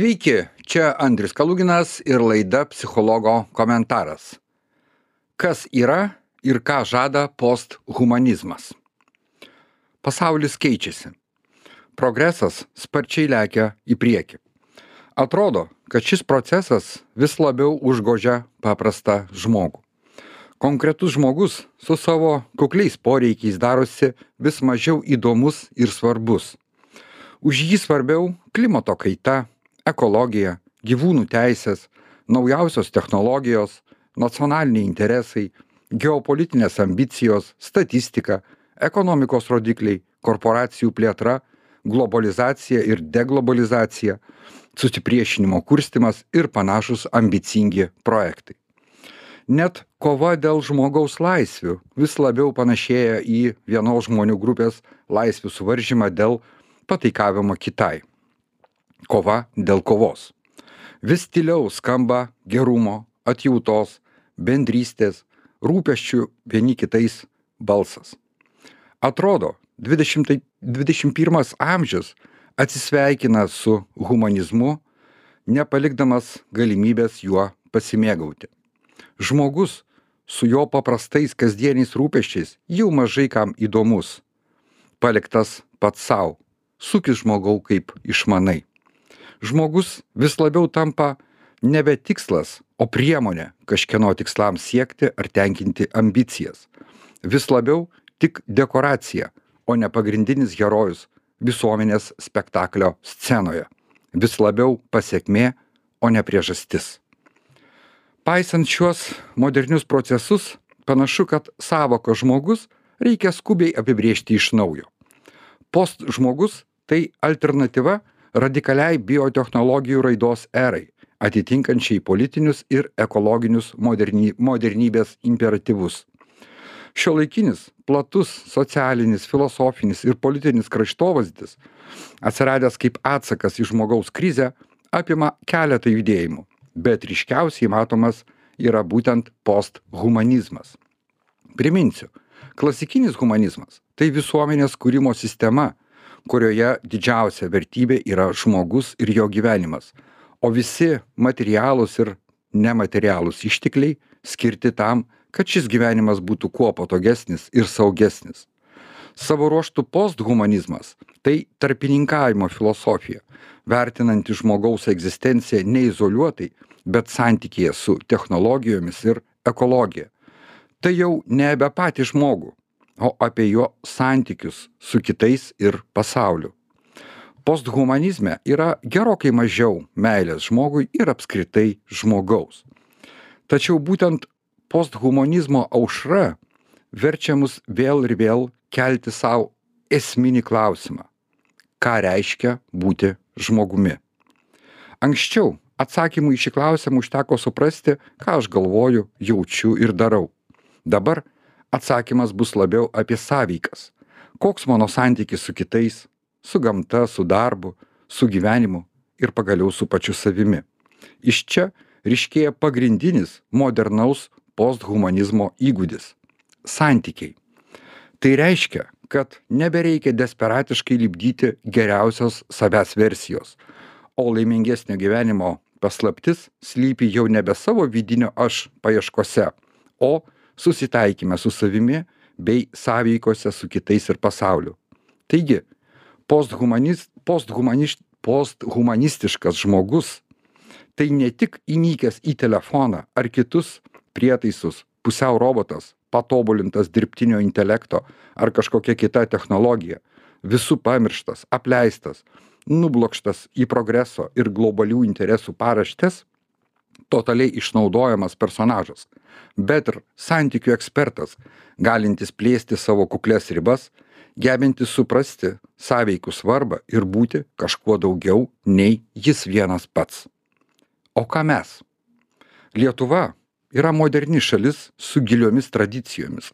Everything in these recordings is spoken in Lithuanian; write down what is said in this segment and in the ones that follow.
Sveiki, čia Andris Kaluginas ir laida Psichologo komentaras. Kas yra ir ką žada posthumanizmas? Pasaulis keičiasi. Progresas sparčiai lekia į priekį. Atrodo, kad šis procesas vis labiau užgožia paprastą žmogų. Konkretus žmogus su savo kukliais poreikiais darosi vis mažiau įdomus ir svarbus. Už jį svarbiau klimato kaita, ekologija, gyvūnų teisės, naujausios technologijos, nacionaliniai interesai, geopolitinės ambicijos, statistika, ekonomikos rodikliai, korporacijų plėtra, globalizacija ir deglobalizacija, susipriešinimo kurstimas ir panašus ambicingi projektai net kova dėl žmogaus laisvių vis labiau panašėja į vienos žmonių grupės laisvių suvaržymą dėl pataikavimo kitai. Kova dėl kovos. Vis tyliau skamba gerumo, atjautos, bendrystės, rūpeščių vieni kitais balsas. Atrodo, 20, 21 amžius atsisveikina su humanizmu, nepalikdamas galimybės juo pasimėgauti žmogus su jo paprastais kasdieniais rūpesčiais jau mažai kam įdomus paliktas pats sau sukis žmogau kaip išmanai žmogus vis labiau tampa nebe tikslas o priemonė kažkieno tikslams siekti ar tenkinti ambicijas. Vis labiau tik dekoracija o ne pagrindinis herojus visuomenės spektaklio scenoje. Vis labiau pasekmė o ne priežastis. Paisant šiuos modernius procesus panašu kad sąvoką žmogus reikia skubiai apibrėžti iš naujo. Post žmogus tai alternatyva radikaliai biotechnologijų raidos erai atitinkančiai politinius ir ekologinius moderny modernybės imperatyvus šiuolaikinis platus socialinis filosofinis ir politinis kraštovaizdis atsiradęs kaip atsakas į žmogaus krizę apima keletą judėjimų bet ryškiausiai matomas yra būtent posthumanizmas. Priminsiu, klasikinis humanizmas - tai visuomenės kūrimo sistema, kurioje didžiausia vertybė yra žmogus ir jo gyvenimas, o visi materialūs ir nematerialūs ištekliai skirti tam, kad šis gyvenimas būtų kuo patogesnis ir saugesnis. Savo ruoštų posthumanizmas - tai tarpininkavimo filosofija, vertinanti žmogaus egzistenciją ne izoliuotai, bet santykyje su technologijomis ir ekologija. Tai jau ne apie patį žmogų, o apie jo santykius su kitais ir pasauliu. Posthumanizme yra gerokai mažiau meilės žmogui ir apskritai žmogaus. Tačiau būtent posthumanizmo aušra verčia mus vėl ir vėl kelti savo esminį klausimą. Ką reiškia būti žmogumi? Anksčiau atsakymų į šį klausimą užteko suprasti, ką aš galvoju, jaučiu ir darau. Dabar atsakymas bus labiau apie sąveikas. Koks mano santykis su kitais, su gamta, su darbu, su gyvenimu ir pagaliau su pačiu savimi. Iš čia ryškėja pagrindinis modernaus posthumanizmo įgūdis - santykiai. Tai reiškia, kad nebereikia desperatiškai lipdyti geriausios savęs versijos, o laimingesnio gyvenimo paslaptis slypi jau nebe savo vidinio aš paieškose o susitaikyme su savimi bei sąveikose su kitais ir pasauliu. Taigi posthumanis posthumanis posthumanistiškas žmogus tai ne tik įnikęs į telefoną ar kitus prietaisus pusiau robotas patobulintas dirbtinio intelekto ar kažkokia kita technologija visų pamirštas apleistas nublokštas į progreso ir globalių interesų paraštes totaliai išnaudojamas personažas bet ir santykių ekspertas galintis plėsti savo kuklias ribas gebantis suprasti sąveikų svarbą ir būti kažkuo daugiau nei jis vienas pats o ką mes lietuva yra moderni šalis su giliomis tradicijomis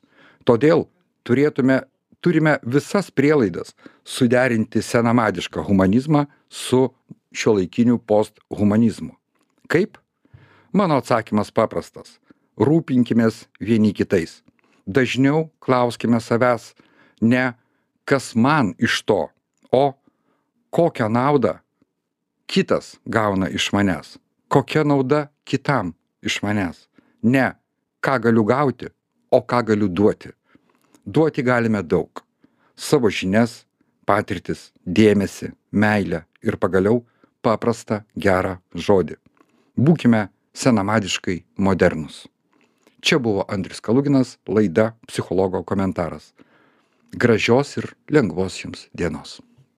todėl turėtume turime visas prielaidas suderinti senamadišką humanizmą su šiuolaikiniu posthumanizmu. Kaip? Mano atsakymas paprastas. Rūpinkimės vieni kitais. Dažniau klauskime savęs ne kas man iš to, o kokią naudą kitas gauna iš manęs? Kokia nauda kitam iš manęs? Ne ką galiu gauti o ką galiu duoti. Duoti galime daug. Savo žinias patirtis dėmesį meilę ir pagaliau paprastą gerą žodį. Būkime senamadiškai modernūs čia buvo andrius kaluginas laida psichologo komentaras. Gražios ir lengvos jums dienos